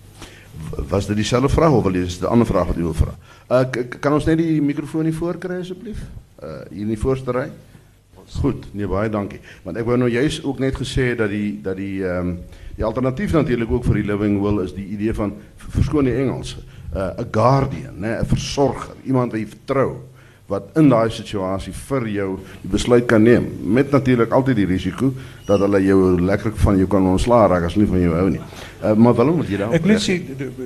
Was dit dieselfde vraag of wil jy 'n ander vraag wat jy wil vra? Uh, kan ons net die mikrofoon hier voor kry asseblief? Uh hier in die voorste ry. Goed, nee baie dankie. Want ek wou nou juist ook net gesê dat die dat die ehm die alternatief natuurlik ook vir die living will is die idee van verskoon die Engels. 'n uh, guardian, né, 'n versorger, iemand wat jy vertrou wat in daai situasie vir jou die besluit kan neem met natuurlik altyd die risiko dat hulle jou lekker van jou kan ontslaa raak as hulle nie van jou hou nie. Uh, maar waarom moet jy dan Ek net sê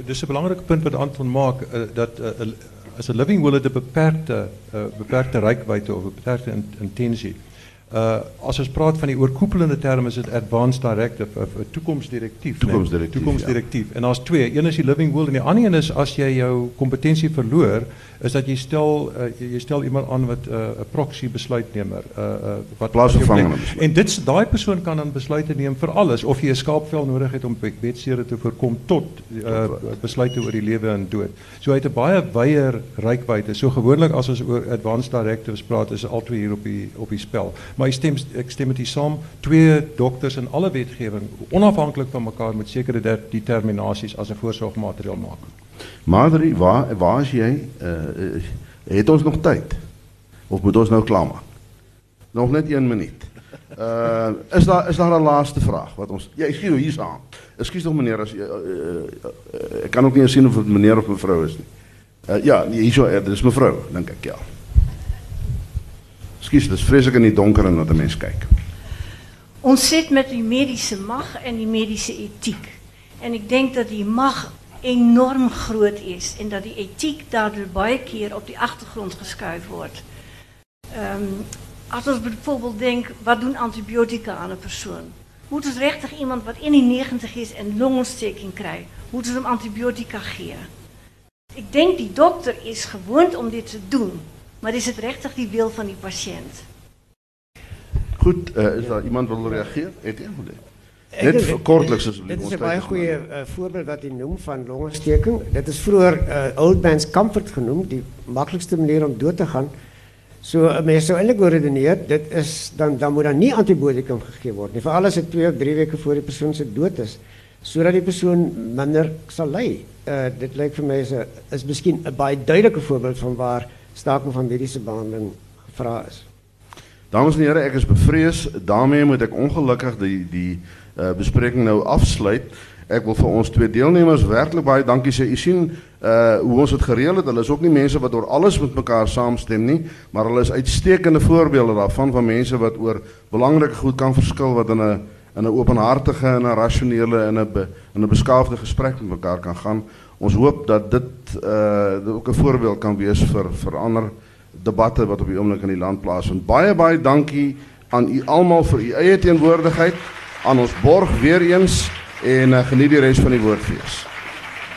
dis 'n belangrike punt wat Anton maak uh, dat uh, as 'n living will het 'n beperkte uh, beperkte reikwydte of 'n beperkte in, intensie. Uh, als we praten van die oorkoepelende term is het advanced directive of toekomstdirectief. Toekomstdirectief. Nee, toekomstdirectief. Ja. En als twee, een is die living will en die ander een is als jij jouw competentie verloor, is dat je stel uh, je stel iemand aan wat 'n uh, proxy besluitnemer wat plaasvervangende En dit daai persoon kan dan besluite neem vir alles of jy 'n skaapvel nodig het om bedsere te voorkom tot uh, besluite oor die lewe en dood. So hy het 'n baie wyeer reikwyte. So gewoonlik as ons oor advanced directives praat is al twee hier op die op die spel. Maar ek stem ek stem met u saam, twee dokters in alle wetgewing onafhanklik van mekaar met sekere determinasies as 'n voorsorgmateriaal maak. Madri, waar waar is jy? Uh, het ons nog tyd? Of moet ons nou klaarmaak? Nog net 1 minuut. Uh is daar is daar 'n laaste vraag wat ons Ja, ek sien hier staan. Ekskuus tog meneer as uh, uh, uh, ek kan ook nie sien of dit meneer of mevrou is nie. Uh ja, hierso er is mevrou, dink ek ja. Ekskuus, dit is vreeslik in die donker en wat 'n mens kyk. Ons sit met die mediese mag en die mediese etiek. En ek dink dat die mag enorm groot is en dat die etiek daardoor baie keer op die agtergrond geskuif word. Ehm um, as ons byvoorbeeld dink, wat doen antibiotika aan 'n persoon? Moet ons regtig iemand wat in die 90 is en longontsteking kry, moet ons hom antibiotika gee? Ek dink die dokter is gewoond om dit te doen, maar is dit regtig die wil van die pasiënt? Goed, uh, is daar iemand wil? Het moet Net kortliks asseblief. Dit is 'n baie goeie uh, voorbeeld wat jy noem van longontsteking. Dit is vroeër uh, old man's comfort genoem, die maklikste manier om dood te gaan. So 'n uh, mens sou eintlik wou redeneer, dit is dan dan moet dan nie antibiotikum gegee word nie, veral as dit 2 of 3 weke voor die persoon se dood is, sodat die persoon minder sal ly. Uh, dit lyk vir my is 'n is miskien 'n baie duidelike voorbeeld van waar staking van mediese behandeling gevra is. Dames en here, ek is bevrees. daarmee moet ek ongelukkig die die uh, bespreking nou afsluit. Ek wil vir ons twee deelnemers werklik baie dankie sê. U sien uh hoe ons dit gereël het. Hulle is ook nie mense wat oor alles met mekaar saamstem nie, maar hulle is uitstekende voorbeelde daarvan van mense wat oor belangrike goed kan verskil wat in 'n in 'n openhartige en 'n rasionele en 'n 'n beskaafde gesprek met mekaar kan gaan. Ons hoop dat dit uh ook 'n voorbeeld kan wees vir vir ander debatte wat op die oomblik in die land plaasvind. Baie baie dankie aan u almal vir u eie teenwoordigheid aan ons borg weer eens en uh, geniet die res van die woordfees.